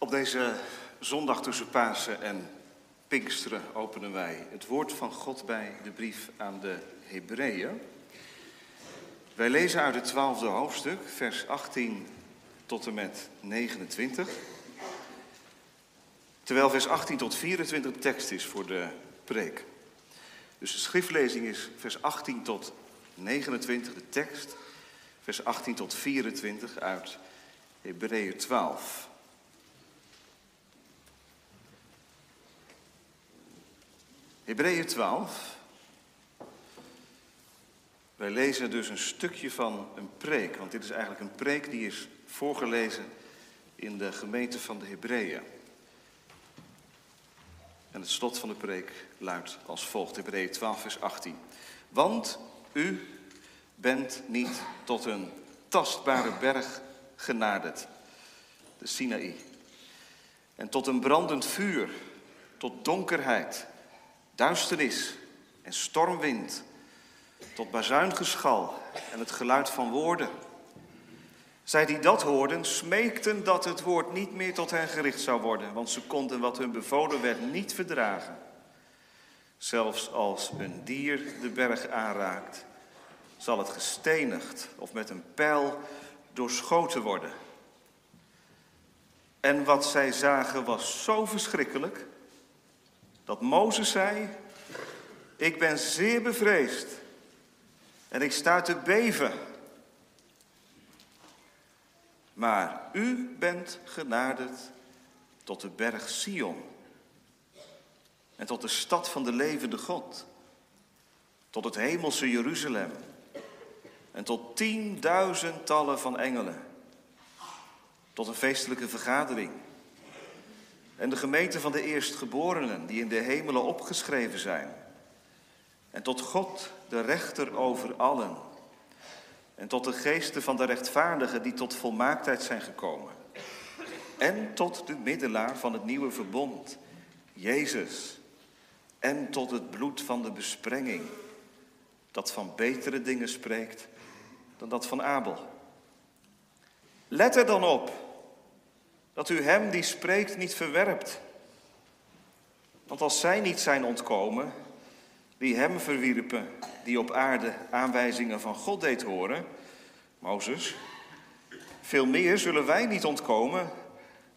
Op deze zondag tussen Pasen en Pinksteren openen wij het woord van God bij de brief aan de Hebreeën. Wij lezen uit het twaalfde hoofdstuk, vers 18 tot en met 29. Terwijl vers 18 tot 24 de tekst is voor de preek. Dus de schriftlezing is vers 18 tot 29, de tekst. Vers 18 tot 24 uit Hebreeën 12. Hebreeën 12. Wij lezen dus een stukje van een preek, want dit is eigenlijk een preek die is voorgelezen in de gemeente van de Hebreeën. En het slot van de preek luidt als volgt, Hebreeën 12, vers 18. Want u bent niet tot een tastbare berg genaderd, de Sinaï. En tot een brandend vuur, tot donkerheid, duisternis en stormwind, tot bazuingeschal en het geluid van woorden. Zij die dat hoorden, smeekten dat het woord niet meer tot hen gericht zou worden, want ze konden wat hun bevolen werd niet verdragen. Zelfs als een dier de berg aanraakt, zal het gestenigd of met een pijl doorschoten worden. En wat zij zagen was zo verschrikkelijk dat Mozes zei: Ik ben zeer bevreesd en ik sta te beven. Maar u bent genaderd tot de berg Sion en tot de stad van de levende God, tot het hemelse Jeruzalem en tot tienduizendtallen van engelen, tot een feestelijke vergadering en de gemeente van de eerstgeborenen die in de hemelen opgeschreven zijn en tot God, de rechter over allen en tot de geesten van de rechtvaardigen die tot volmaaktheid zijn gekomen. En tot de middelaar van het nieuwe verbond, Jezus. En tot het bloed van de besprenging, dat van betere dingen spreekt dan dat van Abel. Let er dan op dat u hem die spreekt niet verwerpt. Want als zij niet zijn ontkomen, die hem verwierpen, die op aarde aanwijzingen van God deed horen, Mozes, veel meer zullen wij niet ontkomen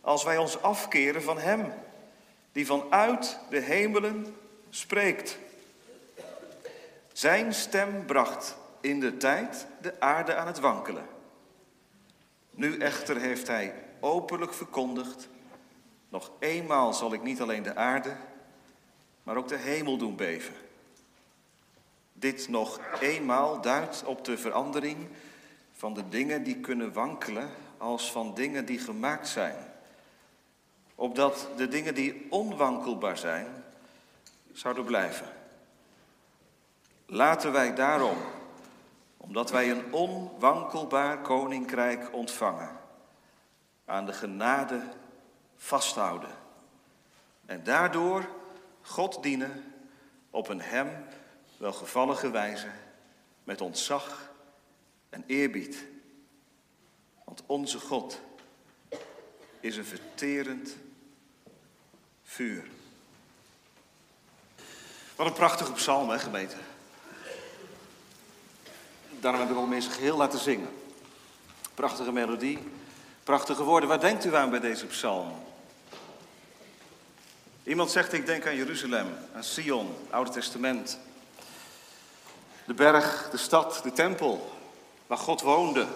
als wij ons afkeren van hem, die vanuit de hemelen spreekt. Zijn stem bracht in de tijd de aarde aan het wankelen. Nu echter heeft hij openlijk verkondigd, nog eenmaal zal ik niet alleen de aarde, maar ook de hemel doen beven. Dit nog eenmaal duidt op de verandering van de dingen die kunnen wankelen als van dingen die gemaakt zijn. Opdat de dingen die onwankelbaar zijn, zouden blijven. Laten wij daarom, omdat wij een onwankelbaar koninkrijk ontvangen, aan de genade vasthouden. En daardoor God dienen op een hem welgevallige wijze met ontzag en eerbied. Want onze God is een verterend vuur. Wat een prachtige psalm, hè, gemeente? Daarom heb ik ook mensen geheel laten zingen. Prachtige melodie, prachtige woorden. Waar denkt u aan bij deze psalm? Iemand zegt, ik denk aan Jeruzalem, aan Sion, Oude Testament. De berg, de stad, de tempel, waar God woonde.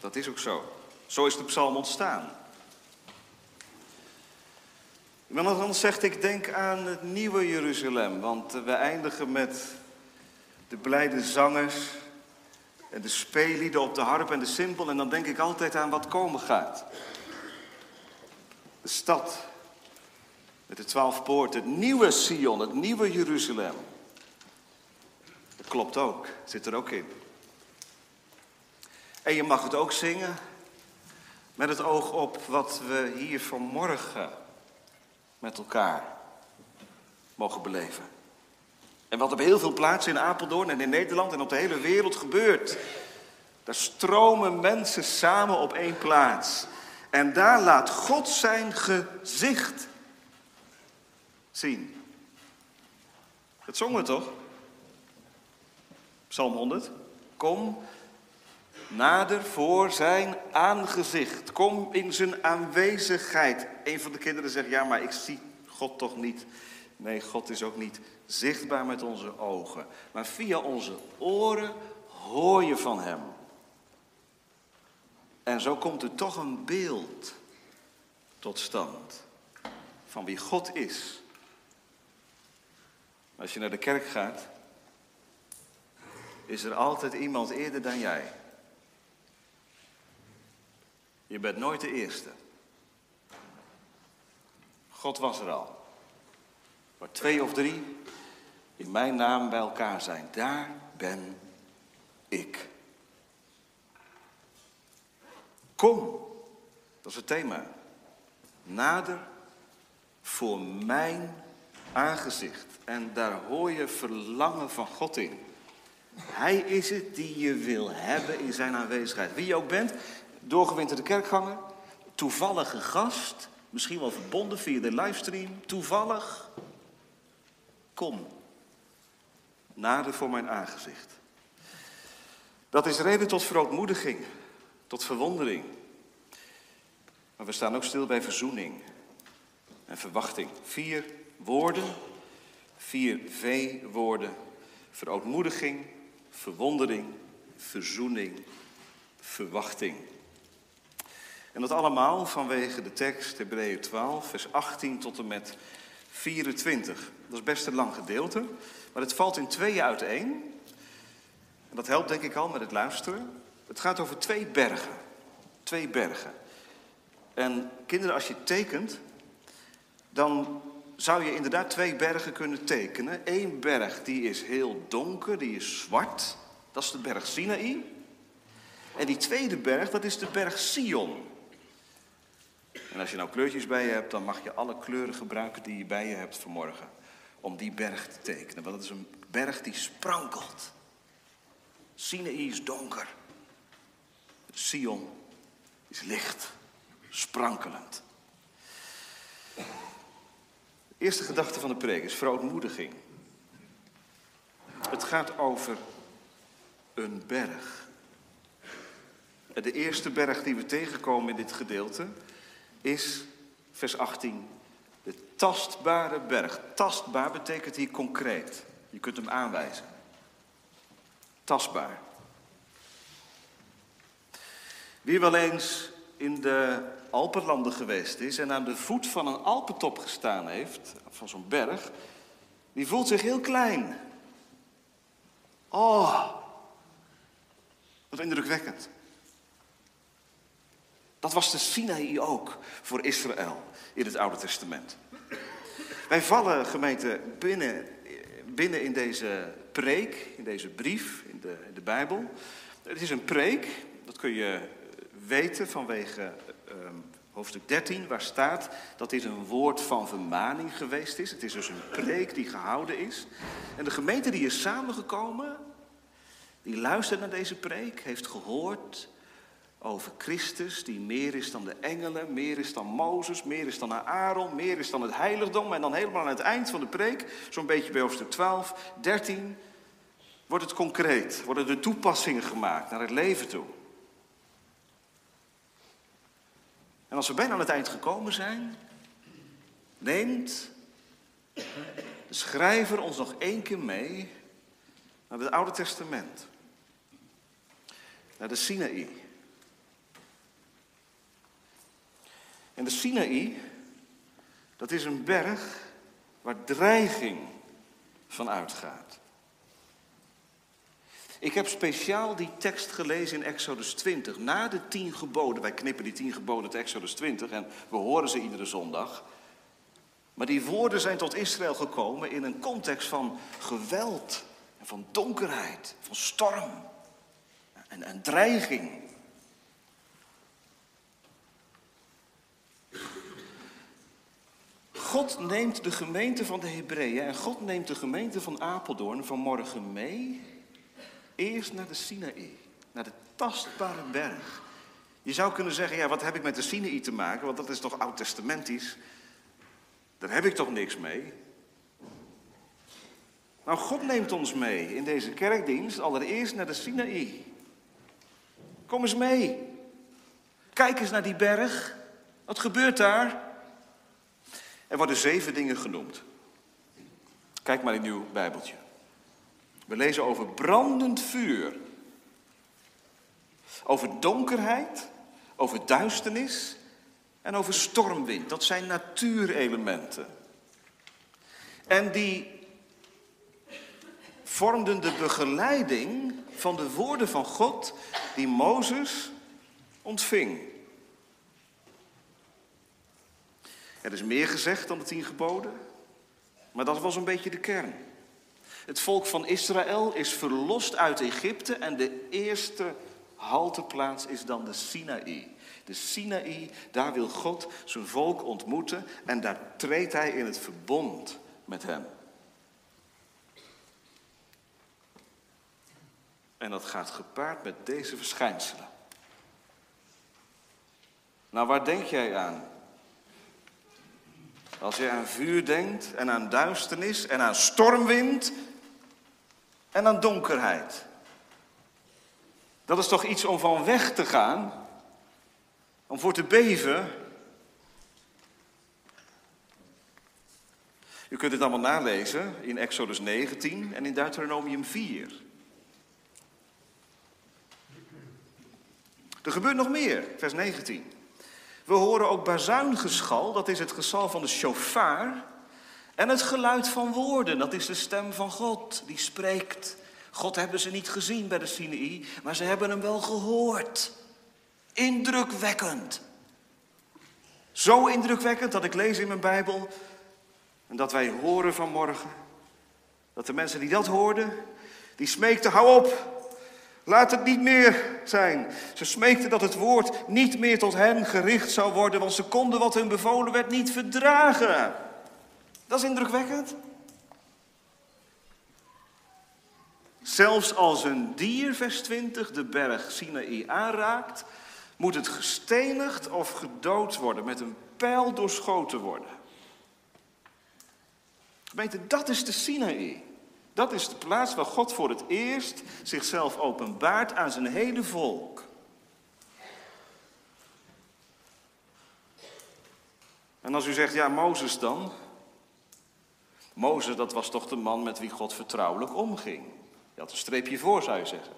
Dat is ook zo. Zo is de psalm ontstaan. Iemand anders zegt, ik denk aan het nieuwe Jeruzalem, want we eindigen met de blijde zangers en de speellieden op de harp en de simpel en dan denk ik altijd aan wat komen gaat. De stad met de twaalf poorten, het nieuwe Sion, het nieuwe Jeruzalem. Dat klopt ook, zit er ook in. En je mag het ook zingen met het oog op wat we hier vanmorgen met elkaar mogen beleven. En wat op heel veel plaatsen in Apeldoorn en in Nederland en op de hele wereld gebeurt. Daar stromen mensen samen op één plaats. En daar laat God zijn gezicht zien. Dat zongen we toch? Psalm 100. Kom nader voor zijn aangezicht. Kom in zijn aanwezigheid. Een van de kinderen zegt, ja, maar ik zie God toch niet. Nee, God is ook niet zichtbaar met onze ogen. Maar via onze oren hoor je van Hem. En zo komt er toch een beeld tot stand van wie God is. Als je naar de kerk gaat, is er altijd iemand eerder dan jij. Je bent nooit de eerste. God was er al. Waar twee of drie in mijn naam bij elkaar zijn, daar ben ik. Kom, dat is het thema. Nader voor mijn aangezicht. En daar hoor je verlangen van God in. Hij is het die je wil hebben in zijn aanwezigheid. Wie je ook bent, doorgewinterde kerkganger, toevallige gast, misschien wel verbonden via de livestream, toevallig. Kom, nader voor mijn aangezicht. Dat is reden tot verootmoediging, tot verwondering. Maar we staan ook stil bij verzoening en verwachting. Vier woorden, vier V-woorden. Verootmoediging, verwondering, verzoening, verwachting. En dat allemaal vanwege de tekst Hebreeën 12, vers 18 tot en met 24. Dat is best een lang gedeelte, maar het valt in tweeën uiteen. En dat helpt denk ik al met het luisteren. Het gaat over twee bergen. Twee bergen. En kinderen, als je tekent, dan zou je inderdaad twee bergen kunnen tekenen. Eén berg die is heel donker, die is zwart. Dat is de berg Sinaï. En die tweede berg, dat is de berg Sion. En als je nou kleurtjes bij je hebt, dan mag je alle kleuren gebruiken die je bij je hebt vanmorgen. Om die berg te tekenen. Want dat is een berg die sprankelt. Sinaï is donker. Sion is licht, sprankelend. De eerste gedachte van de preek is verootmoediging. Het gaat over een berg. De eerste berg die we tegenkomen in dit gedeelte is, vers 18, de tastbare berg. Tastbaar betekent hier concreet. Je kunt hem aanwijzen. Tastbaar. Wie wel eens in de Alpenlanden geweest is en aan de voet van een Alpentop gestaan heeft, van zo'n berg, die voelt zich heel klein. Oh, wat indrukwekkend. Dat was de Sinaï ook voor Israël in het Oude Testament. Wij vallen, gemeente, binnen, binnen in deze preek, in deze brief, in de, de Bijbel. Het is een preek, dat kun je weten vanwege um, hoofdstuk 13, waar staat dat dit een woord van vermaning geweest is. Het is dus een preek die gehouden is. En de gemeente die is samengekomen, die luistert naar deze preek, heeft gehoord over Christus, die meer is dan de engelen, meer is dan Mozes, meer is dan Aaron, meer is dan het heiligdom. En dan helemaal aan het eind van de preek, zo'n beetje bij hoofdstuk 12, 13, wordt het concreet, worden de toepassingen gemaakt naar het leven toe. En als we bijna aan het eind gekomen zijn, neemt de schrijver ons nog één keer mee naar het Oude Testament. Naar de Sinaï. En de Sinaï, dat is een berg waar dreiging van uitgaat. Ik heb speciaal die tekst gelezen in Exodus 20, na de tien geboden. Wij knippen die tien geboden uit Exodus 20 en we horen ze iedere zondag. Maar die woorden zijn tot Israël gekomen in een context van geweld, en van donkerheid, van storm en, en dreiging. God neemt de gemeente van de Hebreeën en God neemt de gemeente van Apeldoorn vanmorgen mee Eerst naar de Sinaï, naar de tastbare berg. Je zou kunnen zeggen, ja, wat heb ik met de Sinaï te maken? Want dat is toch oud-testamentisch? Daar heb ik toch niks mee? Nou, God neemt ons mee in deze kerkdienst allereerst naar de Sinaï. Kom eens mee. Kijk eens naar die berg. Wat gebeurt daar? Er worden zeven dingen genoemd. Kijk maar in uw Bijbeltje. We lezen over brandend vuur. Over donkerheid, over duisternis en over stormwind. Dat zijn natuurelementen. En die vormden de begeleiding van de woorden van God die Mozes ontving. Er is meer gezegd dan de tien geboden, maar dat was een beetje de kern. Het volk van Israël is verlost uit Egypte en de eerste halteplaats is dan de Sinaï. De Sinaï, daar wil God zijn volk ontmoeten en daar treedt hij in het verbond met hen. En dat gaat gepaard met deze verschijnselen. Nou, waar denk jij aan? Als je aan vuur denkt en aan duisternis en aan stormwind en aan donkerheid. Dat is toch iets om van weg te gaan, om voor te beven. U kunt het allemaal nalezen in Exodus 19 en in Deuteronomium 4. Er gebeurt nog meer, vers 19. We horen ook bazuingeschal, dat is het gesal van de shofar. En het geluid van woorden, dat is de stem van God die spreekt. God hebben ze niet gezien bij de Sinaï, maar ze hebben hem wel gehoord. Indrukwekkend. Zo indrukwekkend dat ik lees in mijn Bijbel en dat wij horen vanmorgen dat de mensen die dat hoorden, die smeekten, hou op, Laat het niet meer zijn. Ze smeekten dat het woord niet meer tot hen gericht zou worden, want ze konden wat hun bevolen werd niet verdragen. Dat is indrukwekkend. Zelfs als een dier, vers 20, de berg Sinaï aanraakt, moet het gestenigd of gedood worden, met een pijl doorschoten worden. Gemeente, dat is de Sinaï. Dat is de plaats waar God voor het eerst zichzelf openbaart aan zijn hele volk. En als u zegt, ja, Mozes dan? Mozes, dat was toch de man met wie God vertrouwelijk omging. Je had een streepje voor, zou je zeggen.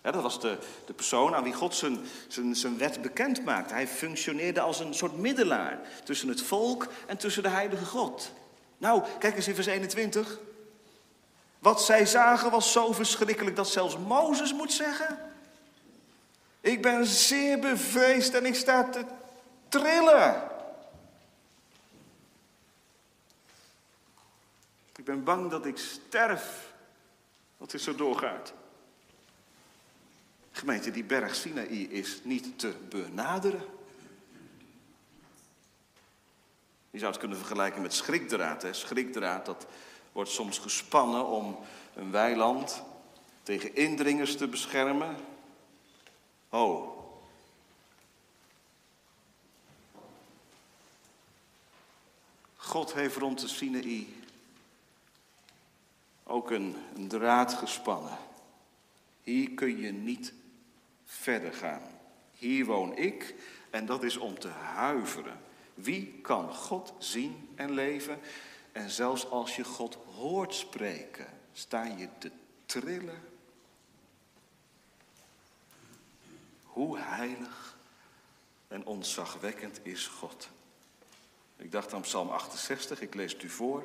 dat was de, de persoon aan wie God zijn, zijn, zijn wet bekend maakte. Hij functioneerde als een soort middelaar tussen het volk en tussen de heilige God. Nou, kijk eens in vers 21. Wat zij zagen was zo verschrikkelijk dat zelfs Mozes moet zeggen: Ik ben zeer bevreesd en ik sta te trillen. Ik ben bang dat ik sterf. Wat dit zo doorgaat. Gemeente, die berg Sinaï is niet te benaderen. Je zou het kunnen vergelijken met schrikdraad. Hè? Schrikdraad, dat wordt soms gespannen om een weiland tegen indringers te beschermen. Oh. God heeft rond de Sinaï ook een, een draad gespannen. Hier kun je niet verder gaan. Hier woon ik en dat is om te huiveren. Wie kan God zien en leven? En zelfs als je God hoort spreken, sta je te trillen. Hoe heilig en ontzagwekkend is God. Ik dacht aan Psalm 68, ik lees het u voor.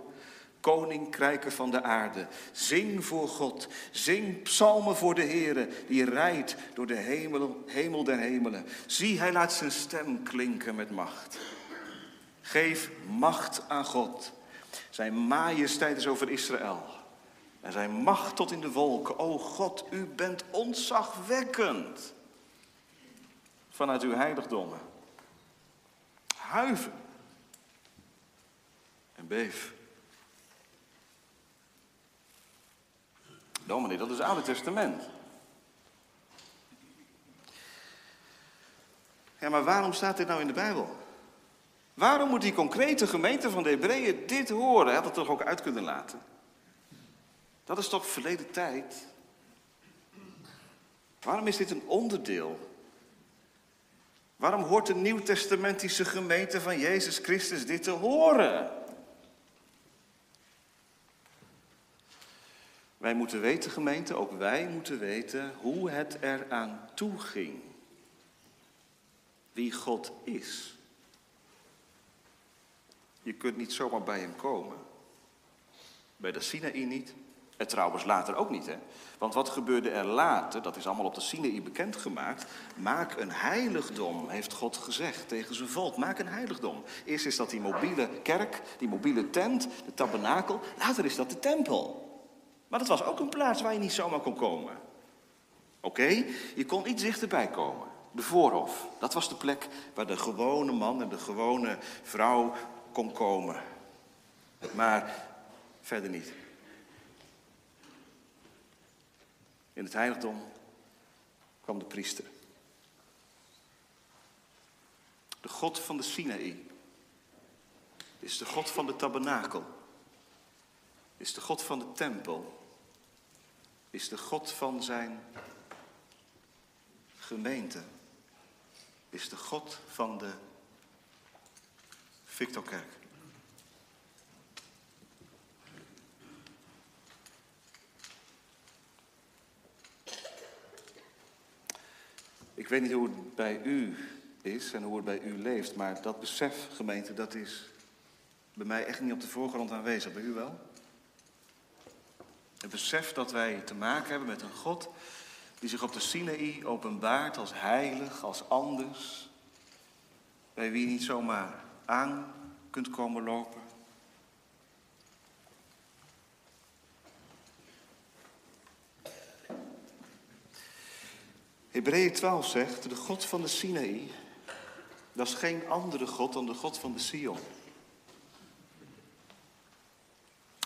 Koninkrijken van de aarde, zing voor God, zing psalmen voor de Heere, die rijdt door de hemel, hemel der hemelen. Zie, hij laat zijn stem klinken met macht. Geef macht aan God. Zijn majesteit is over Israël. En zijn macht tot in de wolken. O God, u bent ontzagwekkend. Vanuit uw heiligdommen. Huiven. En beef. Dominee, dat is het Oude Testament. Ja, maar waarom staat dit nou in de Bijbel? Waarom moet die concrete gemeente van de Hebreeën dit horen? Hij had het toch ook uit kunnen laten? Dat is toch verleden tijd? Waarom is dit een onderdeel? Waarom hoort de nieuwtestamentische gemeente van Jezus Christus dit te horen? Wij moeten weten, gemeente, ook wij moeten weten hoe het eraan toe ging. Wie God is. Je kunt niet zomaar bij hem komen. Bij de Sinaï niet. En trouwens later ook niet, hè. Want wat gebeurde er later, dat is allemaal op de Sinaï bekendgemaakt. Maak een heiligdom, heeft God gezegd tegen zijn volk. Maak een heiligdom. Eerst is dat die mobiele kerk, die mobiele tent, de tabernakel. Later is dat de tempel. Maar dat was ook een plaats waar je niet zomaar kon komen. Oké, je kon iets dichterbij komen. De voorhof, dat was de plek waar de gewone man en de gewone vrouw kon komen. Maar verder niet. In het heiligdom kwam de priester. De God van de Sinaï is de God van de tabernakel. Is de God van de tempel. Is de God van zijn gemeente. Is de God van de Victorkerk. Ik weet niet hoe het bij u is en hoe het bij u leeft, maar dat besef, gemeente, dat is bij mij echt niet op de voorgrond aanwezig. Bij u wel? Het besef dat wij te maken hebben met een God die zich op de Sinaï openbaart als heilig, als anders, bij wie niet zomaar aan kunt komen lopen. Hebreeën 12 zegt, de God van de Sinaï, dat is geen andere God dan de God van de Sion.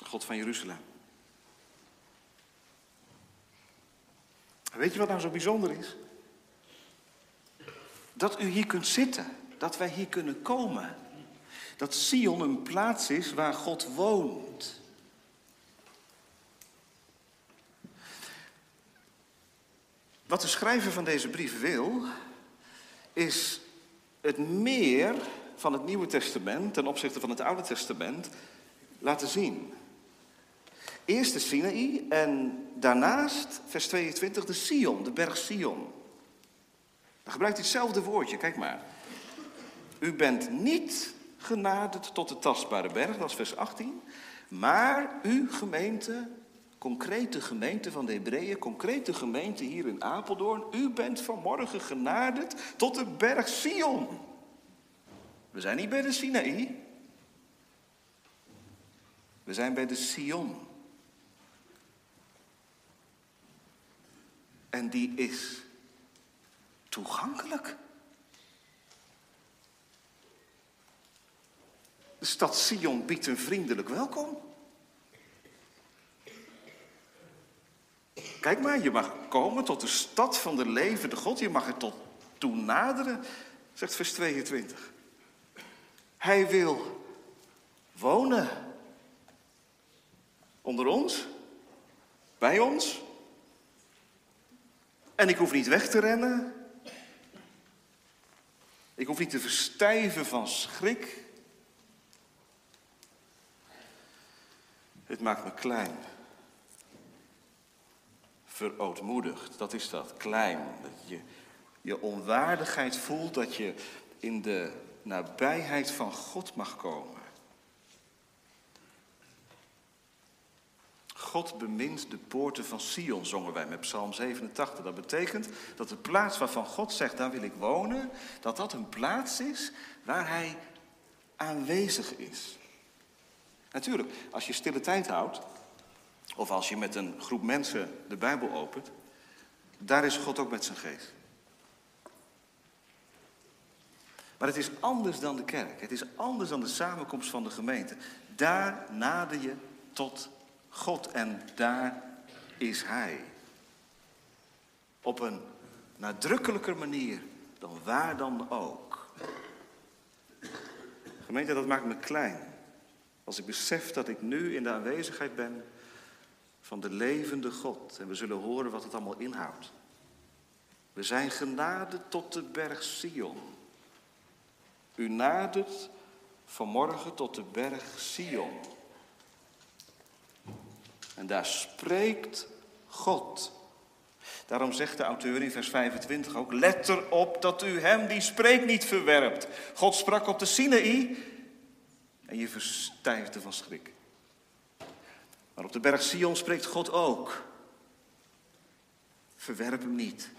God van Jeruzalem. Weet je wat nou zo bijzonder is? Dat u hier kunt zitten, dat wij hier kunnen komen. Dat Sion een plaats is waar God woont. Wat de schrijver van deze brief wil, is het meer van het Nieuwe Testament ten opzichte van het Oude Testament laten zien. Eerst de Sinaï en daarnaast, vers 22, de Sion, de berg Sion. Dan gebruikt hij hetzelfde woordje, kijk maar. U bent niet genaderd tot de tastbare berg, dat is vers 18. Maar u gemeente, concrete gemeente van de Hebreeën, concrete gemeente hier in Apeldoorn, u bent vanmorgen genaderd tot de berg Sion. We zijn niet bij de Sinaï. We zijn bij de Sion. En die is toegankelijk. De stad Sion biedt een vriendelijk welkom. Kijk maar, je mag komen tot de stad van de levende God. Je mag er tot toe naderen, zegt vers 22. Hij wil wonen. Onder ons, bij ons. En ik hoef niet weg te rennen. Ik hoef niet te verstijven van schrik. Het maakt me klein. Verootmoedigd, dat is dat, klein. Dat je je onwaardigheid voelt, dat je in de nabijheid van God mag komen. God bemint de poorten van Sion, zongen wij met Psalm 87. Dat betekent dat de plaats waarvan God zegt, daar wil ik wonen, dat dat een plaats is waar Hij aanwezig is. Natuurlijk, als je stille tijd houdt, of als je met een groep mensen de Bijbel opent, daar is God ook met zijn geest. Maar het is anders dan de kerk. Het is anders dan de samenkomst van de gemeente. Daar nader je tot God en daar is Hij. Op een nadrukkelijker manier dan waar dan ook. Gemeente, dat maakt me klein. Als ik besef dat ik nu in de aanwezigheid ben van de levende God. En we zullen horen wat het allemaal inhoudt. We zijn genade tot de berg Sion. U nadert vanmorgen tot de berg Sion. En daar spreekt God. Daarom zegt de auteur in vers 25 ook: Let erop dat u hem die spreekt niet verwerpt. God sprak op de Sinaï en je verstijfde van schrik. Maar op de berg Sion spreekt God ook. Verwerp hem niet.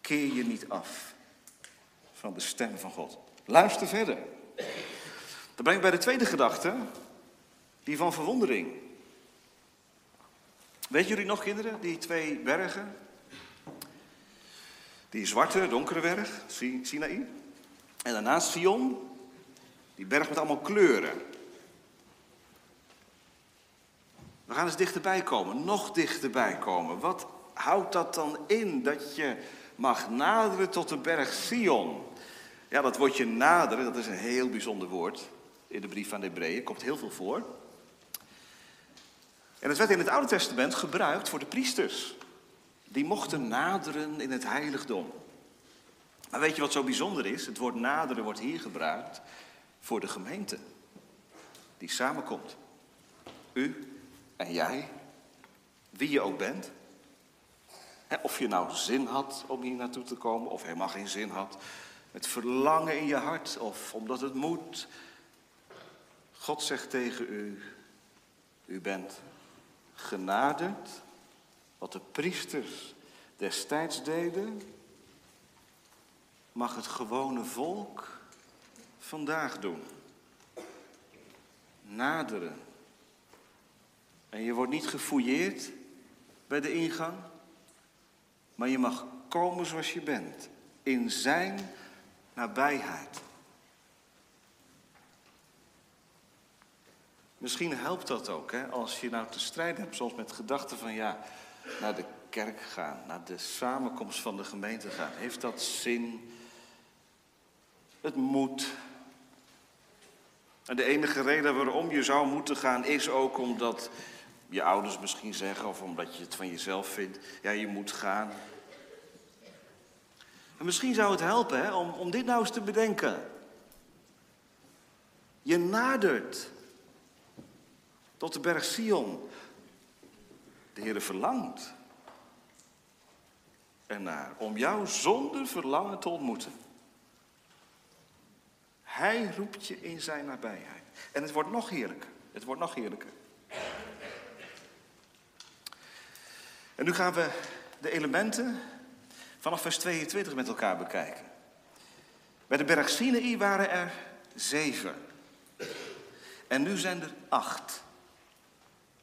Keer je niet af van de stem van God. Luister verder. Dan breng ik bij de tweede gedachte, die van verwondering. Weet jullie nog, kinderen, die twee bergen? Die zwarte, donkere berg, Sinaï. En daarnaast Sion, die berg met allemaal kleuren. We gaan eens dichterbij komen, nog dichterbij komen. Wat houdt dat dan in dat je mag naderen tot de berg Sion? Ja, dat woordje naderen, dat is een heel bijzonder woord. In de brief van de Hebreeën komt heel veel voor. En het werd in het Oude Testament gebruikt voor de priesters. Die mochten naderen in het heiligdom. Maar weet je wat zo bijzonder is? Het woord naderen wordt hier gebruikt voor de gemeente. Die samenkomt. U en jij, wie je ook bent. Of je nou zin had om hier naartoe te komen, of helemaal geen zin had. Met verlangen in je hart, of omdat het moet. God zegt tegen u, u bent genaderd. Wat de priesters destijds deden, mag het gewone volk vandaag doen. Naderen. En je wordt niet gefouilleerd bij de ingang, maar je mag komen zoals je bent, in zijn nabijheid. Misschien helpt dat ook, hè, als je nou te strijden hebt, soms met gedachten van ja, naar de kerk gaan, naar de samenkomst van de gemeente gaan. Heeft dat zin? Het moet. En de enige reden waarom je zou moeten gaan is ook omdat je ouders misschien zeggen of omdat je het van jezelf vindt. Ja, je moet gaan. En misschien zou het helpen hè, om, om dit nou eens te bedenken. Je nadert tot de berg Sion. De Heer verlangt ernaar om jou zonder verlangen te ontmoeten. Hij roept je in zijn nabijheid. En het wordt nog heerlijker. Het wordt nog heerlijker. En nu gaan we de elementen vanaf vers 22 met elkaar bekijken. Bij de berg Sinai waren er zeven. En nu zijn er acht.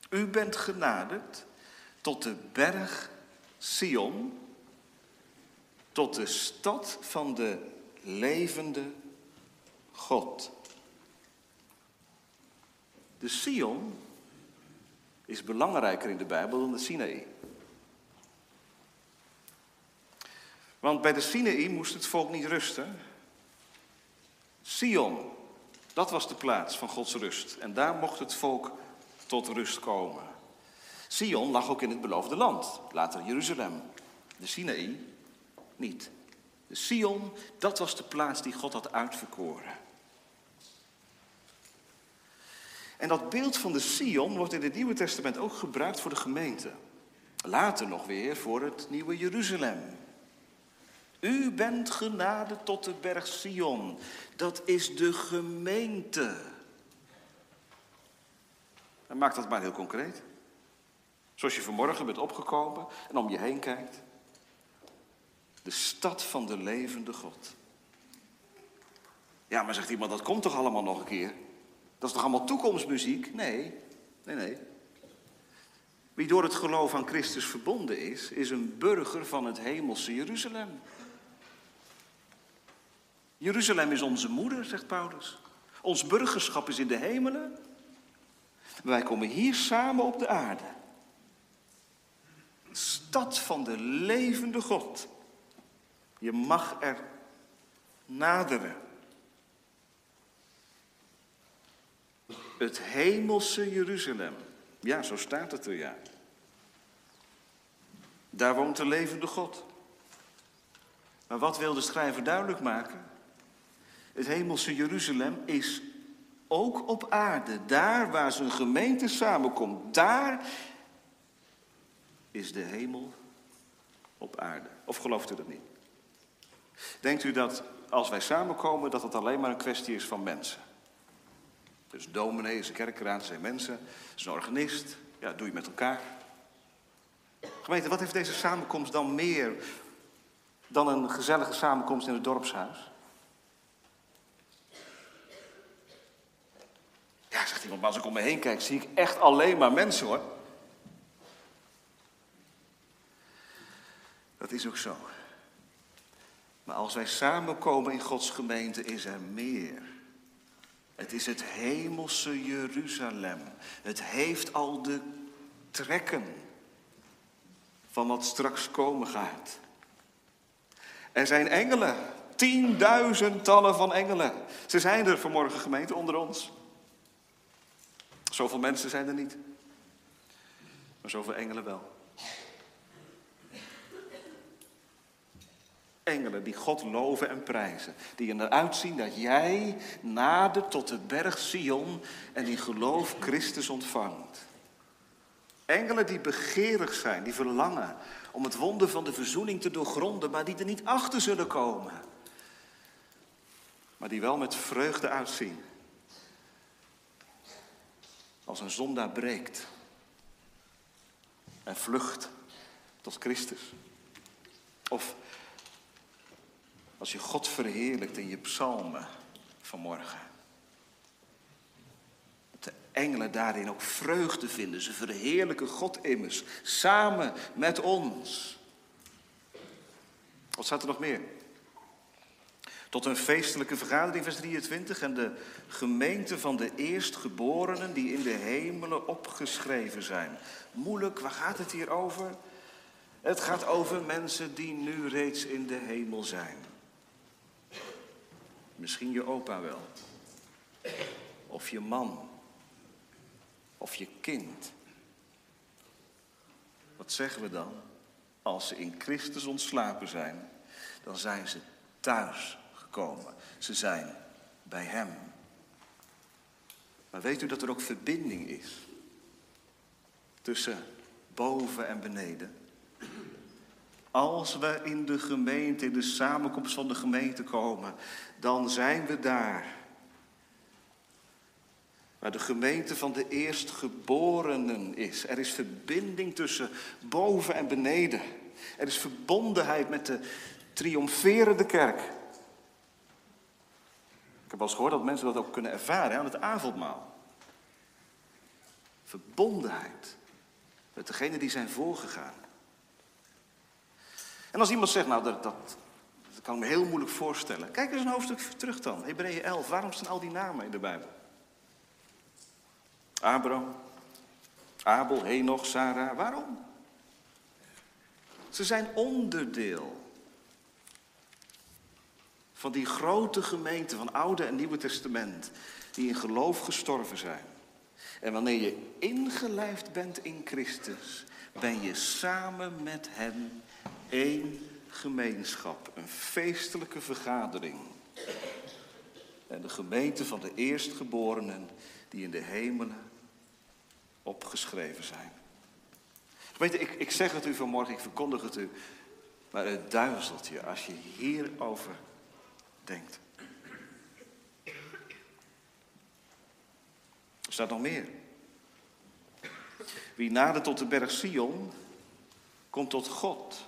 U bent genaderd tot de berg Sion, tot de stad van de levende God. De Sion is belangrijker in de Bijbel dan de Sinaï. Want bij de Sinaï moest het volk niet rusten. Sion, dat was de plaats van Gods rust. En daar mocht het volk tot rust komen. Sion lag ook in het beloofde land, later Jeruzalem. De Sinaï niet. De Sion, dat was de plaats die God had uitverkoren. En dat beeld van de Sion wordt in het Nieuwe Testament ook gebruikt voor de gemeente. Later nog weer voor het nieuwe Jeruzalem. U bent genade tot de berg Sion. Dat is de gemeente. En maak dat maar heel concreet. Zoals je vanmorgen bent opgekomen en om je heen kijkt. De stad van de levende God. Ja, maar zegt iemand, dat komt toch allemaal nog een keer? Dat is toch allemaal toekomstmuziek? Nee, nee, nee. Wie door het geloof aan Christus verbonden is, is een burger van het hemelse Jeruzalem. Jeruzalem is onze moeder, zegt Paulus. Ons burgerschap is in de hemelen. Wij komen hier samen op de aarde. Stad van de levende God. Je mag er naderen. Het hemelse Jeruzalem. Ja, zo staat het er, ja. Daar woont de levende God. Maar wat wil de schrijver duidelijk maken? Het hemelse Jeruzalem is ook op aarde, daar waar zijn gemeente samenkomt, daar is de hemel op aarde. Of gelooft u dat niet? Denkt u dat als wij samenkomen, dat het alleen maar een kwestie is van mensen? Dus dominee is een kerkraad, zijn mensen, is een organist, ja, doe je met elkaar. Gemeente, wat heeft deze samenkomst dan meer dan een gezellige samenkomst in het dorpshuis? Ja, zegt iemand, maar als ik om me heen kijk, zie ik echt alleen maar mensen hoor. Dat is ook zo. Maar als wij samenkomen in Gods gemeente, is er meer. Het is het hemelse Jeruzalem. Het heeft al de trekken van wat straks komen gaat. Er zijn engelen, tienduizendtallen van engelen. Ze zijn er vanmorgen gemeente onder ons. Zoveel mensen zijn er niet, maar zoveel engelen wel. Engelen die God loven en prijzen. Die eruit zien dat jij nadert tot de berg Sion en in geloof Christus ontvangt. Engelen die begeerig zijn, die verlangen om het wonder van de verzoening te doorgronden, maar die er niet achter zullen komen. Maar die wel met vreugde uitzien. Als een zondaar breekt en vlucht tot Christus. Of als je God verheerlijkt in je psalmen vanmorgen. Dat de engelen daarin ook vreugde vinden. Ze verheerlijken God immers. Samen met ons. Wat staat er nog meer? Tot een feestelijke vergadering, vers 23. En de gemeente van de eerstgeborenen die in de hemelen opgeschreven zijn. Moeilijk, waar gaat het hier over? Het gaat over mensen die nu reeds in de hemel zijn. Misschien je opa wel. Of je man. Of je kind. Wat zeggen we dan? Als ze in Christus ontslapen zijn, dan zijn ze thuis gekomen. Ze zijn bij Hem. Maar weet u dat er ook verbinding is tussen boven en beneden? Als we in de gemeente, in de samenkomst van de gemeente komen, dan zijn we daar. Waar de gemeente van de eerstgeborenen is. Er is verbinding tussen boven en beneden. Er is verbondenheid met de triomferende kerk. Ik heb wel eens gehoord dat mensen dat ook kunnen ervaren aan het avondmaal. Verbondenheid met degenen die zijn voorgegaan. En als iemand zegt, nou dat, dat, kan ik me heel moeilijk voorstellen. Kijk eens een hoofdstuk terug dan, Hebreeën 11. Waarom staan al die namen in de Bijbel? Abraham, Abel, Henoch, Sarah. Waarom? Ze zijn onderdeel van die grote gemeente van Oude en Nieuwe Testament, die in geloof gestorven zijn. En wanneer je ingelijfd bent in Christus, ben je samen met hen één gemeenschap, een feestelijke vergadering. En de gemeente van de eerstgeborenen die in de hemelen opgeschreven zijn. Je, ik, ik zeg het u vanmorgen, ik verkondig het u, maar het duizelt je als je hierover denkt. Er staat nog meer. Wie nadert tot de berg Sion, komt tot God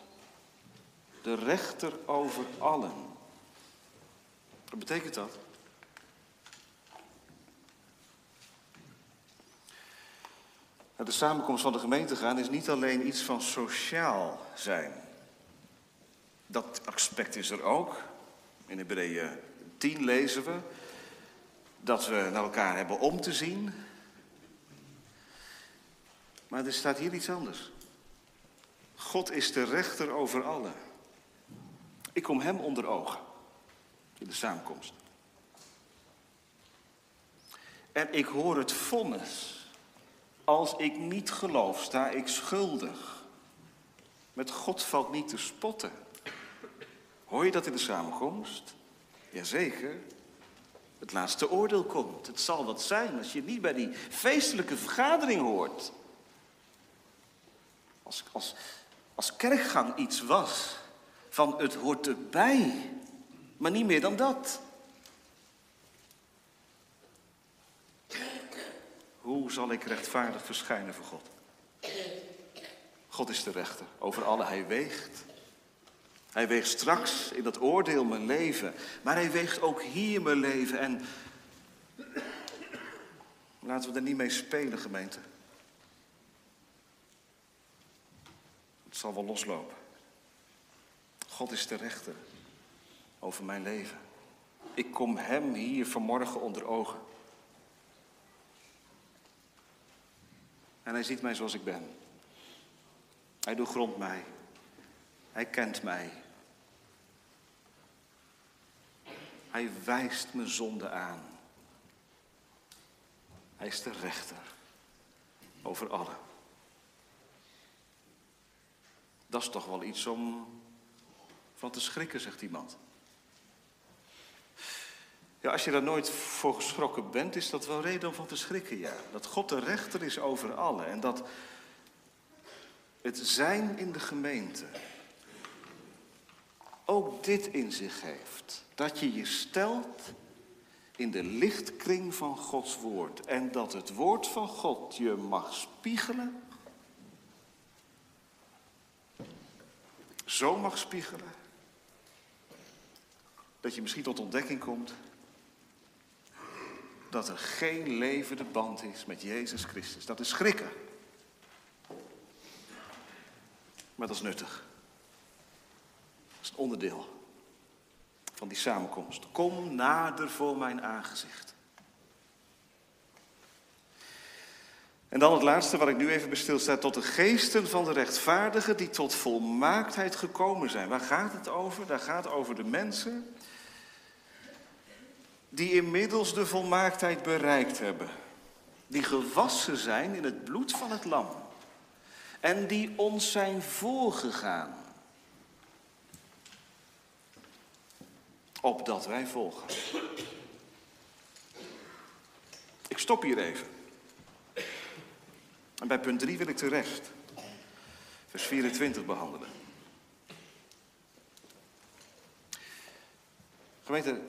de rechter over allen. Wat betekent dat? De samenkomst van de gemeente gaan is niet alleen iets van sociaal zijn. Dat aspect is er ook. In Hebreeën 10 lezen we dat we naar elkaar hebben om te zien. Maar er staat hier iets anders. God is de rechter over allen. Ik kom hem onder ogen in de samenkomst. En ik hoor het vonnis. Als ik niet geloof, sta ik schuldig. Met God valt niet te spotten. Hoor je dat in de samenkomst? Jazeker. Het laatste oordeel komt. Het zal wat zijn als je niet bij die feestelijke vergadering hoort. Als, als, als kerkgang iets was van het hoort erbij, maar niet meer dan dat. Hoe zal ik rechtvaardig verschijnen voor God? God is de rechter over alle. Hij weegt. Hij weegt straks in dat oordeel mijn leven. Maar hij weegt ook hier mijn leven. En laten we er niet mee spelen, gemeente. Het zal wel loslopen. God is de rechter over mijn leven. Ik kom hem hier vanmorgen onder ogen. En hij ziet mij zoals ik ben. Hij doorgrondt mij. Hij kent mij. Hij wijst mijn zonde aan. Hij is de rechter over allen. Dat is toch wel iets om van te schrikken, zegt iemand. Ja, als je daar nooit voor geschrokken bent, is dat wel reden om van te schrikken, ja. Dat God de rechter is over allen en dat het zijn in de gemeente ook dit in zich heeft. Dat je je stelt in de lichtkring van Gods woord en dat het woord van God je mag spiegelen. Zo mag spiegelen. Dat je misschien tot ontdekking komt dat er geen levende band is met Jezus Christus. Dat is schrikken. Maar dat is nuttig. Dat is een onderdeel van die samenkomst. Kom nader voor mijn aangezicht. En dan het laatste wat ik nu even bestil sta. Tot de geesten van de rechtvaardigen die tot volmaaktheid gekomen zijn. Waar gaat het over? Daar gaat het over de mensen die inmiddels de volmaaktheid bereikt hebben. Die gewassen zijn in het bloed van het lam. En die ons zijn voorgegaan. Opdat wij volgen. Ik stop hier even. En bij punt 3 wil ik de rest. Vers 24 behandelen. Gemeente,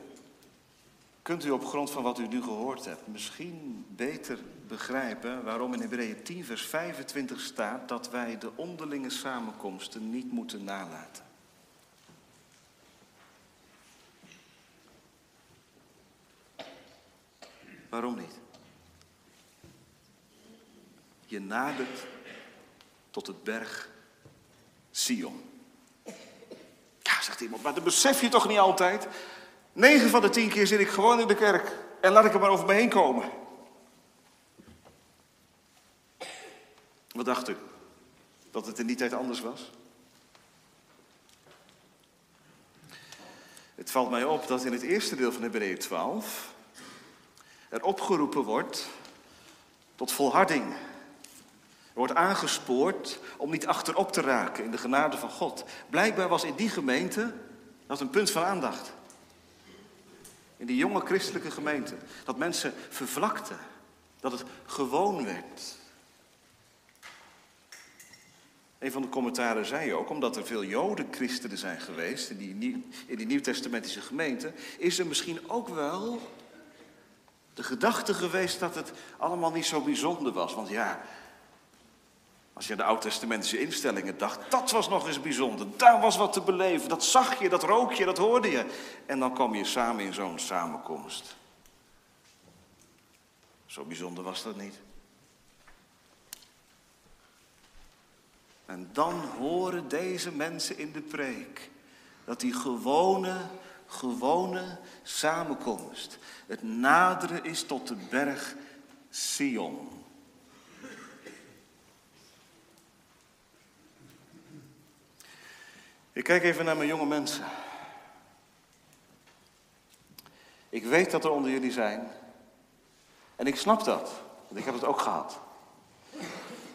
kunt u op grond van wat u nu gehoord hebt misschien beter begrijpen waarom in Hebreeën 10 vers 25 staat dat wij de onderlinge samenkomsten niet moeten nalaten. Waarom niet? Je nadert tot het berg Sion. Ja, zegt iemand, maar dat besef je toch niet altijd? Negen van de tien keer zit ik gewoon in de kerk en laat ik er maar over me heen komen. Wat dacht u? Dat het in die tijd anders was? Het valt mij op dat in het eerste deel van Hebreeën 12 er opgeroepen wordt tot volharding. Er wordt aangespoord om niet achterop te raken in de genade van God. Blijkbaar was in die gemeente dat een punt van aandacht. In die jonge christelijke gemeente. Dat mensen vervlakten. Dat het gewoon werd. Een van de commentaren zei ook, omdat er veel Joden-christenen zijn geweest in die, in die Nieuwtestamentische gemeente, is er misschien ook wel de gedachte geweest dat het allemaal niet zo bijzonder was. Want ja, als je aan de oud-testamentische instellingen dacht, dat was nog eens bijzonder. Daar was wat te beleven. Dat zag je, dat rook je, dat hoorde je. En dan kwam je samen in zo'n samenkomst. Zo bijzonder was dat niet. En dan horen deze mensen in de preek dat die gewone, gewone samenkomst het naderen is tot de berg Sion. Ik kijk even naar mijn jonge mensen. Ik weet dat er onder jullie zijn. En ik snap dat, want ik heb het ook gehad.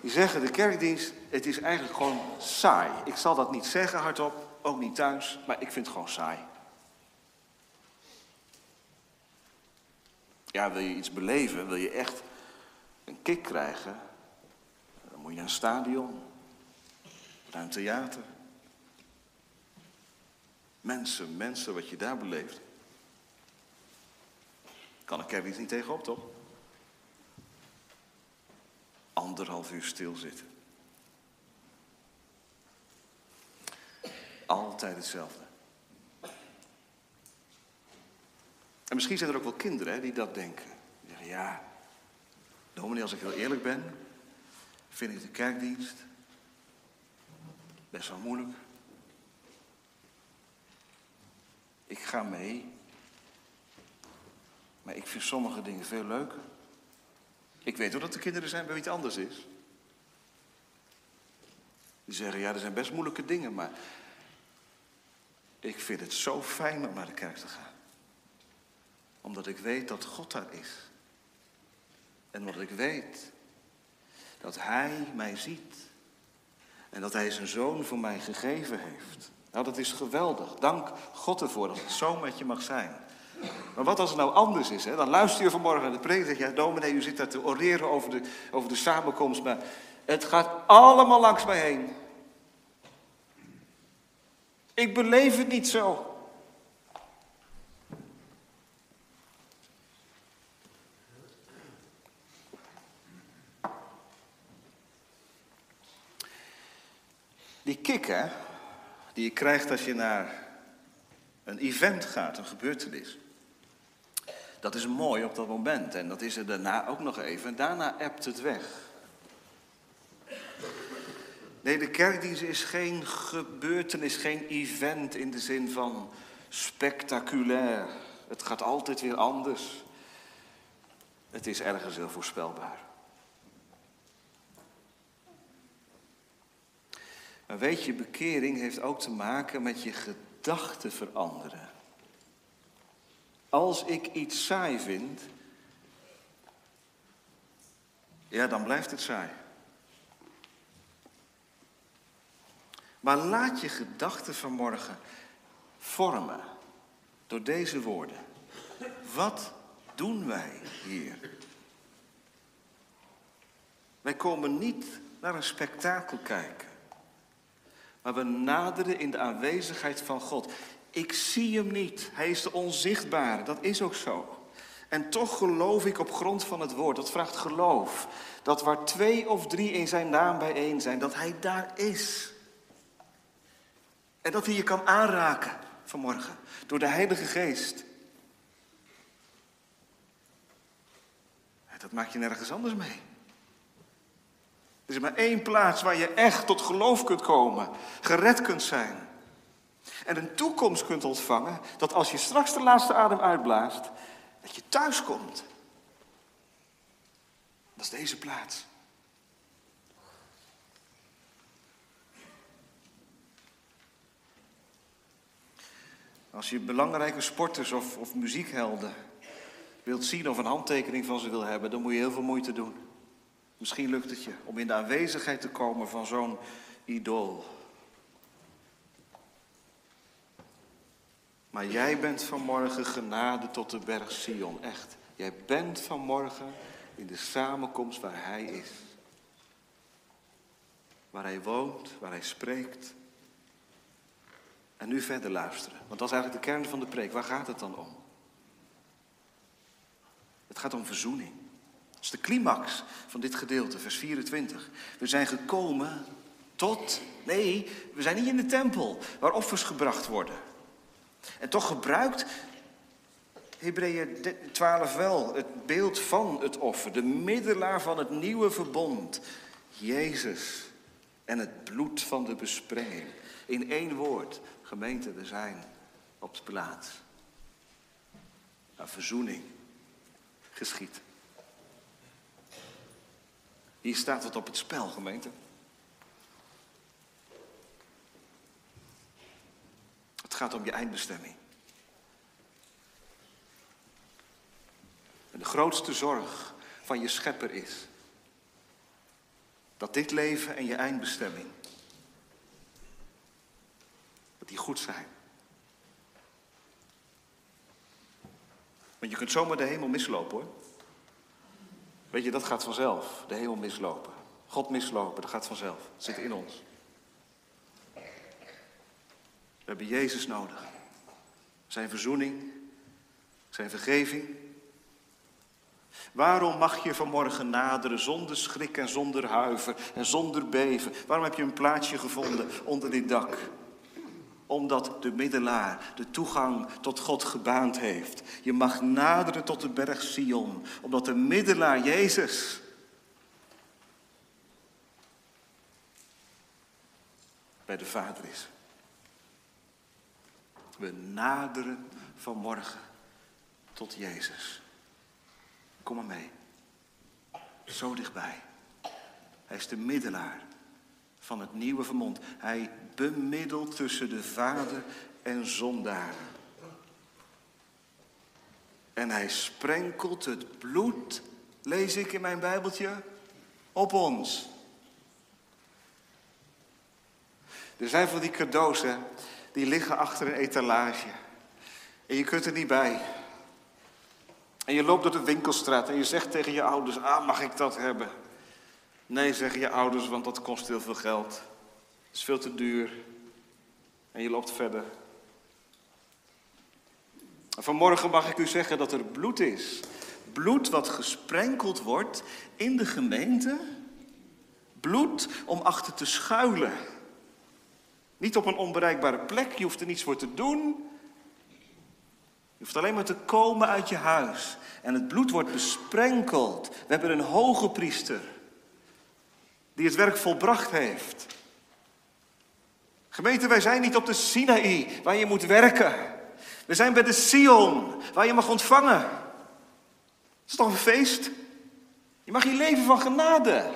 Die zeggen, de kerkdienst, het is eigenlijk gewoon saai. Ik zal dat niet zeggen hardop, ook niet thuis, maar ik vind het gewoon saai. Ja, wil je iets beleven, wil je echt een kick krijgen, dan moet je naar een stadion, naar een theater. Mensen, mensen, wat je daar beleeft. Kan een kerkdienst niet tegenop, toch? Anderhalf uur stilzitten. Altijd hetzelfde. En misschien zijn er ook wel kinderen hè, die dat denken. Die zeggen, ja, dominee, als ik heel eerlijk ben, vind ik de kerkdienst best wel moeilijk. Ik ga mee, maar ik vind sommige dingen veel leuker. Ik weet ook dat er kinderen zijn wie het anders is. Die zeggen, ja, er zijn best moeilijke dingen, maar ik vind het zo fijn om naar de kerk te gaan. Omdat ik weet dat God daar is. En omdat ik weet dat Hij mij ziet. En dat Hij zijn zoon voor mij gegeven heeft. Nou, dat is geweldig. Dank God ervoor dat het zo met je mag zijn. Maar wat als het nou anders is? Hè? Dan luister je vanmorgen naar de preek zeg je... Ja, dominee, u zit daar te oreren over de, over de samenkomst... maar het gaat allemaal langs mij heen. Ik beleef het niet zo. Die kick, hè, die je krijgt als je naar een event gaat, een gebeurtenis. Dat is mooi op dat moment en dat is er daarna ook nog even. En daarna ebt het weg. Nee, de kerkdienst is geen gebeurtenis, geen event in de zin van spectaculair. Het gaat altijd weer anders. Het is ergens heel voorspelbaar. Weet je, bekering heeft ook te maken met je gedachten veranderen. Als ik iets saai vind, ja, dan blijft het saai. Maar laat je gedachten vanmorgen vormen door deze woorden. Wat doen wij hier? Wij komen niet naar een spektakel kijken. Maar we naderen in de aanwezigheid van God. Ik zie hem niet. Hij is de onzichtbare. Dat is ook zo. En toch geloof ik op grond van het woord. Dat vraagt geloof. Dat waar twee of drie in zijn naam bijeen zijn, dat hij daar is. En dat hij je kan aanraken vanmorgen door de Heilige Geest. Dat maak je nergens anders mee. Er is maar één plaats waar je echt tot geloof kunt komen, gered kunt zijn. En een toekomst kunt ontvangen dat als je straks de laatste adem uitblaast, dat je thuis komt. Dat is deze plaats. Als je belangrijke sporters of, of muziekhelden wilt zien of een handtekening van ze wil hebben, dan moet je heel veel moeite doen. Misschien lukt het je om in de aanwezigheid te komen van zo'n idool. Maar jij bent vanmorgen genade tot de berg Sion, echt. Jij bent vanmorgen in de samenkomst waar Hij is. Waar Hij woont, waar Hij spreekt. En nu verder luisteren, want dat is eigenlijk de kern van de preek. Waar gaat het dan om? Het gaat om verzoening. Is de climax van dit gedeelte, vers 24. We zijn gekomen tot, nee, we zijn niet in de tempel waar offers gebracht worden. En toch gebruikt Hebreeën 12 wel het beeld van het offer, de middelaar van het nieuwe verbond, Jezus en het bloed van de besprenging. In één woord, gemeente, we zijn op de plaats. Een verzoening geschiet. Hier staat het op het spel, gemeente. Het gaat om je eindbestemming. En de grootste zorg van je schepper is dat dit leven en je eindbestemming, dat die goed zijn. Want je kunt zomaar de hemel mislopen hoor. Weet je, dat gaat vanzelf. De hemel mislopen. God mislopen, dat gaat vanzelf. Dat zit in ons. We hebben Jezus nodig. Zijn verzoening, zijn vergeving. Waarom mag je vanmorgen naderen zonder schrik en zonder huiver en zonder beven? Waarom heb je een plaatsje gevonden onder dit dak? Omdat de middelaar de toegang tot God gebaand heeft. Je mag naderen tot de berg Sion, omdat de middelaar Jezus bij de Vader is. We naderen vanmorgen tot Jezus. Kom maar mee. Zo dichtbij. Hij is de middelaar van het nieuwe vermond. Hij bemiddelt tussen de Vader en zondaren. En hij sprenkelt het bloed, lees ik in mijn Bijbeltje, op ons. Er zijn van die cadeaus, hè, die liggen achter een etalage. En je kunt er niet bij. En je loopt door de winkelstraat en je zegt tegen je ouders, ah, mag ik dat hebben? Nee, zeggen je ouders, want dat kost heel veel geld. Het is veel te duur. En je loopt verder. vanmorgen mag ik u zeggen dat er bloed is. Bloed wat gesprenkeld wordt in de gemeente. Bloed om achter te schuilen. Niet op een onbereikbare plek, je hoeft er niets voor te doen. Je hoeft alleen maar te komen uit je huis. En het bloed wordt besprenkeld. We hebben een hoge priester die het werk volbracht heeft. Gemeente, wij zijn niet op de Sinaï waar je moet werken. We zijn bij de Sion waar je mag ontvangen. Het is toch een feest? Je mag hier leven van genade.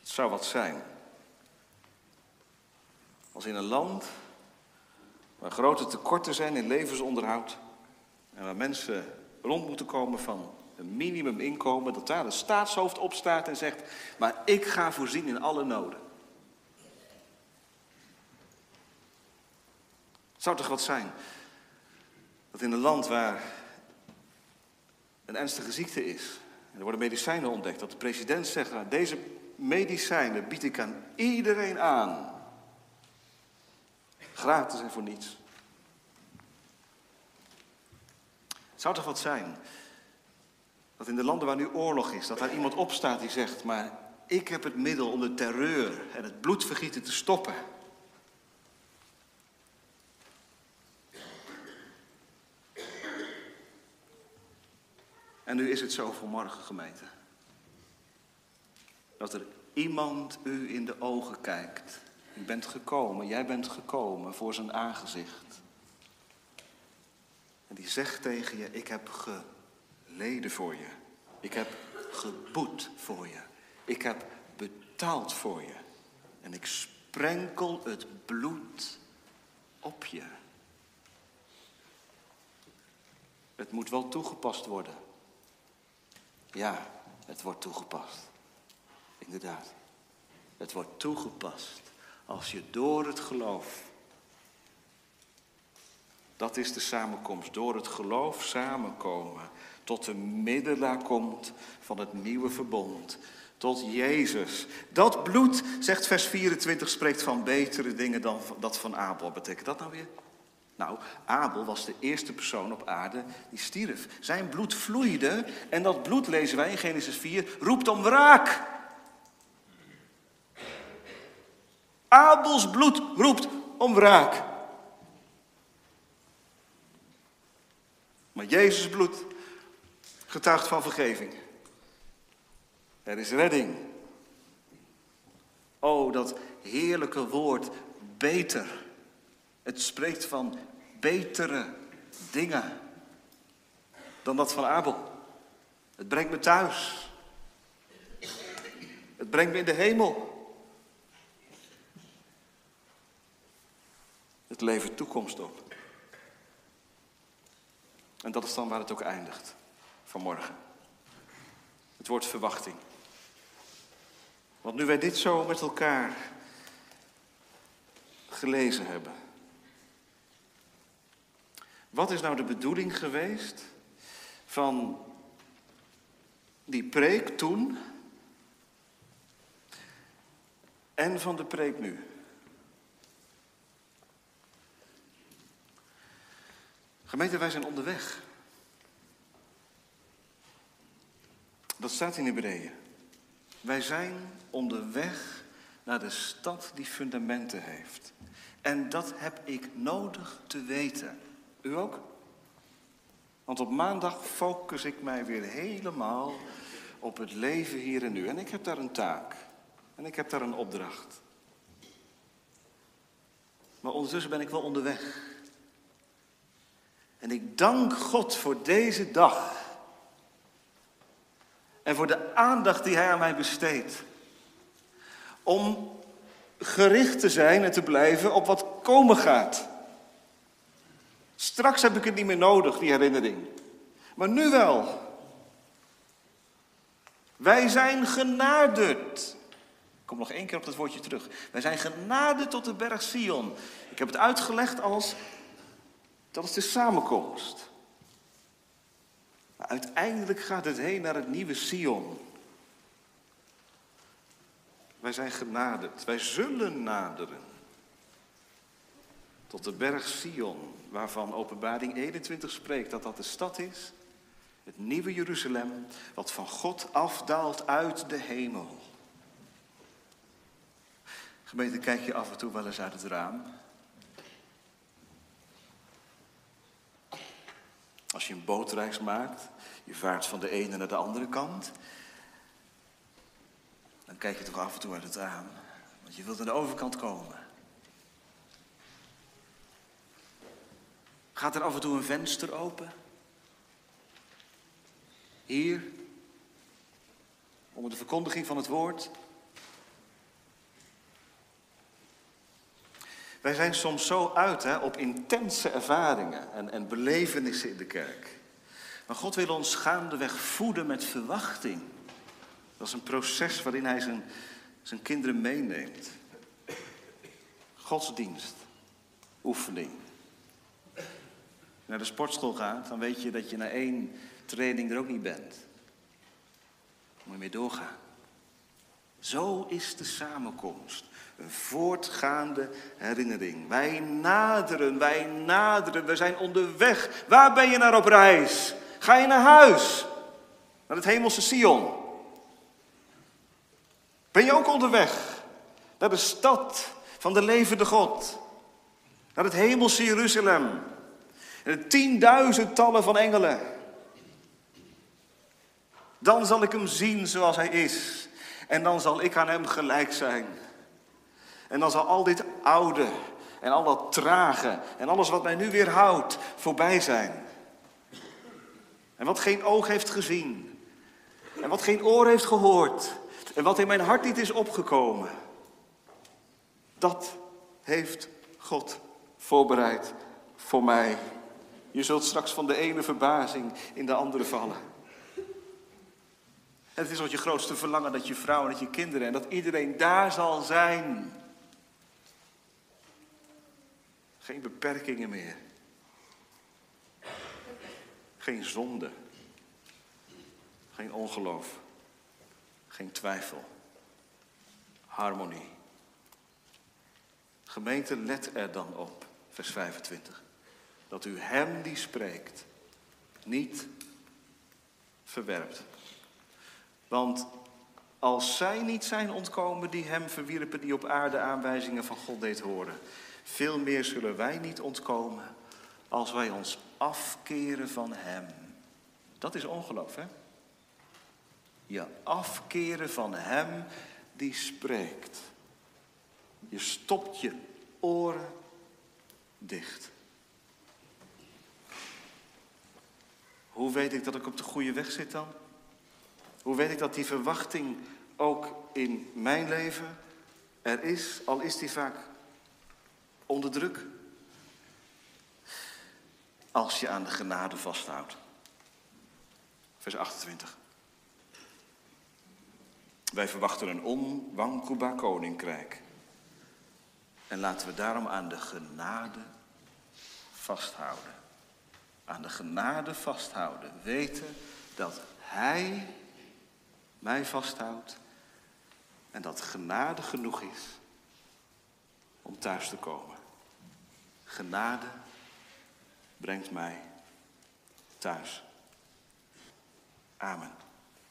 Het zou wat zijn als in een land waar grote tekorten zijn in levensonderhoud en waar mensen rond moeten komen van een minimuminkomen, dat daar een staatshoofd opstaat en zegt, maar ik ga voorzien in alle noden. Zou toch wat zijn dat in een land waar een ernstige ziekte is, en er worden medicijnen ontdekt, dat de president zegt, nou, deze medicijnen bied ik aan iedereen aan. Gratis en voor niets. Het zou toch wat zijn dat in de landen waar nu oorlog is, dat daar iemand opstaat die zegt, maar ik heb het middel om de terreur en het bloedvergieten te stoppen. En nu is het zo voor morgen, gemeente. Dat er iemand u in de ogen kijkt u bent gekomen, jij bent gekomen voor zijn aangezicht. En die zegt tegen je, ik heb geleden voor je. Ik heb geboet voor je. Ik heb betaald voor je. En ik sprenkel het bloed op je. Het moet wel toegepast worden. Ja, het wordt toegepast. Inderdaad. Het wordt toegepast. Als je door het geloof, dat is de samenkomst, door het geloof samenkomen, tot de middelaar komt van het nieuwe verbond, tot Jezus. Dat bloed, zegt vers 24, spreekt van betere dingen dan dat van Abel. Wat betekent dat nou weer? Nou, Abel was de eerste persoon op aarde die stierf. Zijn bloed vloeide en dat bloed, lezen wij in Genesis 4, roept om wraak. Abels bloed roept om wraak. Jezus bloed getuigt van vergeving. Er is redding. Oh, dat heerlijke woord beter. Het spreekt van betere dingen dan dat van Abel. Het brengt me thuis. Het brengt me in de hemel. Het levert toekomst op. En dat is dan waar het ook eindigt vanmorgen. Het woord verwachting. Want nu wij dit zo met elkaar gelezen hebben. Wat is nou de bedoeling geweest van die preek toen en van de preek nu? Gemeente, wij zijn onderweg. Dat staat in Hebreeën. Wij zijn onderweg naar de stad die fundamenten heeft. En dat heb ik nodig te weten. U ook? Want op maandag focus ik mij weer helemaal op het leven hier en nu. En ik heb daar een taak. En ik heb daar een opdracht. Maar ondertussen ben ik wel onderweg. En ik dank God voor deze dag. En voor de aandacht die Hij aan mij besteedt. Om gericht te zijn en te blijven op wat komen gaat. Straks heb ik het niet meer nodig, die herinnering. Maar nu wel. Wij zijn genaderd. Ik kom nog één keer op dat woordje terug. Wij zijn genaderd tot de berg Sion. Ik heb het uitgelegd als dat is de samenkomst. Uiteindelijk gaat het heen naar het nieuwe Sion. Wij zijn genaderd. Wij zullen naderen. Tot de berg Sion, waarvan Openbaring 21 spreekt dat dat de stad is. Het nieuwe Jeruzalem, wat van God afdaalt uit de hemel. Gemeente, kijk je af en toe wel eens uit het raam? Als je een bootreis maakt, je vaart van de ene naar de andere kant, dan kijk je toch af en toe uit het raam, want je wilt aan de overkant komen. Gaat er af en toe een venster open? Hier, onder de verkondiging van het woord. Wij zijn soms zo uit hè, op intense ervaringen en, en belevenissen in de kerk. Maar God wil ons gaandeweg voeden met verwachting. Dat is een proces waarin Hij zijn, zijn kinderen meeneemt. Godsdienst, oefening. Als je naar de sportschool gaat, dan weet je dat je na één training er ook niet bent. Moet je mee doorgaan. Zo is de samenkomst. Een voortgaande herinnering. Wij naderen, wij naderen, we zijn onderweg. Waar ben je naar op reis? Ga je naar huis? Naar het hemelse Sion? Ben je ook onderweg? Naar de stad van de levende God? Naar het hemelse Jeruzalem? En de tienduizendtallen van engelen? Dan zal ik hem zien zoals hij is. En dan zal ik aan hem gelijk zijn. En dan zal al dit oude en al dat trage en alles wat mij nu weer houdt voorbij zijn. En wat geen oog heeft gezien. En wat geen oor heeft gehoord. En wat in mijn hart niet is opgekomen. Dat heeft God voorbereid voor mij. Je zult straks van de ene verbazing in de andere vallen. En het is wat je grootste verlangen dat je vrouw en dat je kinderen en dat iedereen daar zal zijn. Geen beperkingen meer. Geen zonde. Geen ongeloof. Geen twijfel. Harmonie. Gemeente, let er dan op, vers 25. Dat u hem die spreekt niet verwerpt. Want als zij niet zijn ontkomen die hem verwierpen, die op aarde aanwijzingen van God deed horen, veel meer zullen wij niet ontkomen als wij ons afkeren van hem. Dat is ongeloof, hè? Je afkeren van hem die spreekt. Je stopt je oren dicht. Hoe weet ik dat ik op de goede weg zit dan? Hoe weet ik dat die verwachting ook in mijn leven er is, al is die vaak onder druk, als je aan de genade vasthoudt. Vers 28. Wij verwachten een onwankelbaar koninkrijk. En laten we daarom aan de genade vasthouden. Aan de genade vasthouden. Weten dat Hij mij vasthoudt. En dat genade genoeg is om thuis te komen. Genade brengt mij thuis. Amen.